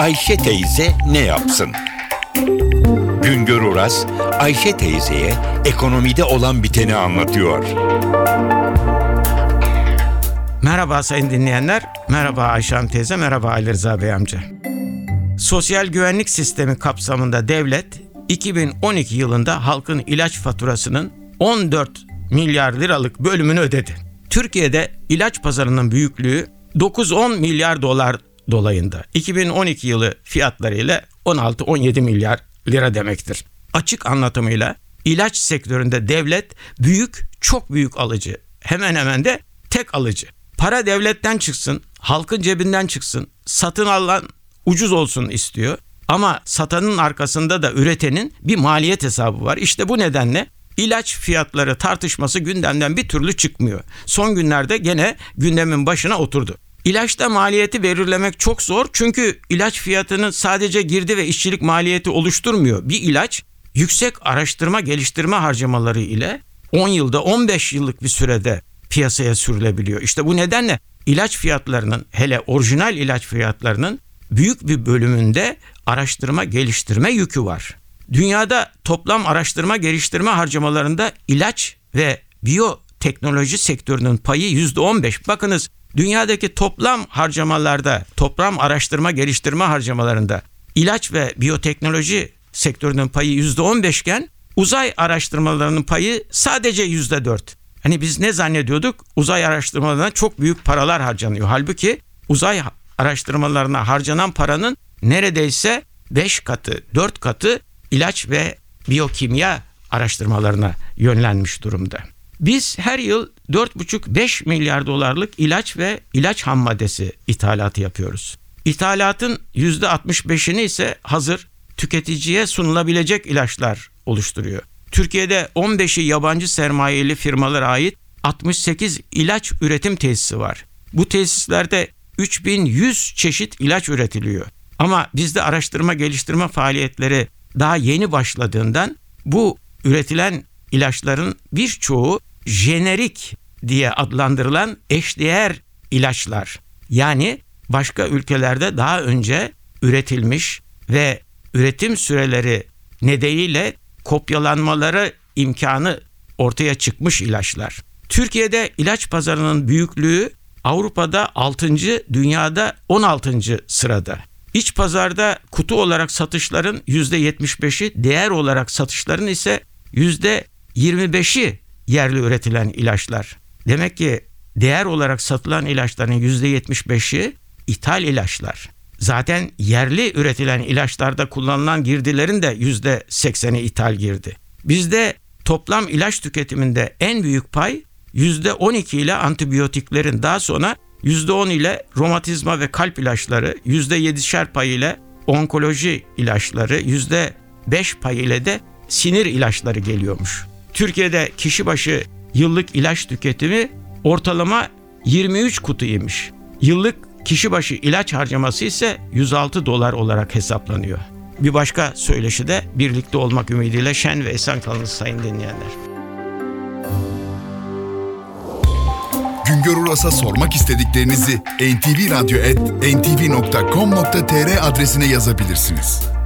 Ayşe teyze ne yapsın? Güngör Oras, Ayşe teyzeye ekonomide olan biteni anlatıyor. Merhaba sayın dinleyenler, merhaba Ayşem teyze, merhaba Ali Rıza Bey amca. Sosyal güvenlik sistemi kapsamında devlet 2012 yılında halkın ilaç faturasının 14 milyar liralık bölümünü ödedi. Türkiye'de ilaç pazarının büyüklüğü 9-10 milyar dolar dolayında. 2012 yılı fiyatlarıyla 16-17 milyar lira demektir. Açık anlatımıyla ilaç sektöründe devlet büyük, çok büyük alıcı. Hemen hemen de tek alıcı. Para devletten çıksın, halkın cebinden çıksın, satın alan ucuz olsun istiyor. Ama satanın arkasında da üretenin bir maliyet hesabı var. İşte bu nedenle ilaç fiyatları tartışması gündemden bir türlü çıkmıyor. Son günlerde gene gündemin başına oturdu. İlaçta maliyeti belirlemek çok zor çünkü ilaç fiyatının sadece girdi ve işçilik maliyeti oluşturmuyor. Bir ilaç yüksek araştırma geliştirme harcamaları ile 10 yılda 15 yıllık bir sürede piyasaya sürülebiliyor. İşte bu nedenle ilaç fiyatlarının hele orijinal ilaç fiyatlarının büyük bir bölümünde araştırma geliştirme yükü var. Dünyada toplam araştırma geliştirme harcamalarında ilaç ve biyoteknoloji sektörünün payı %15. Bakınız dünyadaki toplam harcamalarda, toplam araştırma geliştirme harcamalarında ilaç ve biyoteknoloji sektörünün payı %15 iken uzay araştırmalarının payı sadece %4. Hani biz ne zannediyorduk? Uzay araştırmalarına çok büyük paralar harcanıyor. Halbuki uzay araştırmalarına harcanan paranın neredeyse 5 katı, 4 katı ilaç ve biyokimya araştırmalarına yönlenmiş durumda. Biz her yıl 4,5-5 milyar dolarlık ilaç ve ilaç ham maddesi ithalatı yapıyoruz. İthalatın %65'ini ise hazır tüketiciye sunulabilecek ilaçlar oluşturuyor. Türkiye'de 15'i yabancı sermayeli firmalara ait 68 ilaç üretim tesisi var. Bu tesislerde 3100 çeşit ilaç üretiliyor. Ama bizde araştırma geliştirme faaliyetleri daha yeni başladığından bu üretilen ilaçların birçoğu jenerik diye adlandırılan eşdeğer ilaçlar. Yani başka ülkelerde daha önce üretilmiş ve üretim süreleri nedeniyle kopyalanmaları imkanı ortaya çıkmış ilaçlar. Türkiye'de ilaç pazarının büyüklüğü Avrupa'da 6. dünyada 16. sırada. İç pazarda kutu olarak satışların %75'i, değer olarak satışların ise %25'i yerli üretilen ilaçlar. Demek ki değer olarak satılan ilaçların %75'i ithal ilaçlar. Zaten yerli üretilen ilaçlarda kullanılan girdilerin de %80'i ithal girdi. Bizde toplam ilaç tüketiminde en büyük pay %12 ile antibiyotiklerin daha sonra %10 ile romatizma ve kalp ilaçları, %7'şer pay ile onkoloji ilaçları, %5 pay ile de sinir ilaçları geliyormuş. Türkiye'de kişi başı yıllık ilaç tüketimi ortalama 23 kutuymuş. Yıllık kişi başı ilaç harcaması ise 106 dolar olarak hesaplanıyor. Bir başka söyleşi de birlikte olmak ümidiyle şen ve esen kalınız sayın dinleyenler. Güngör Uras'a sormak istediklerinizi ntvradio.com.tr adresine yazabilirsiniz.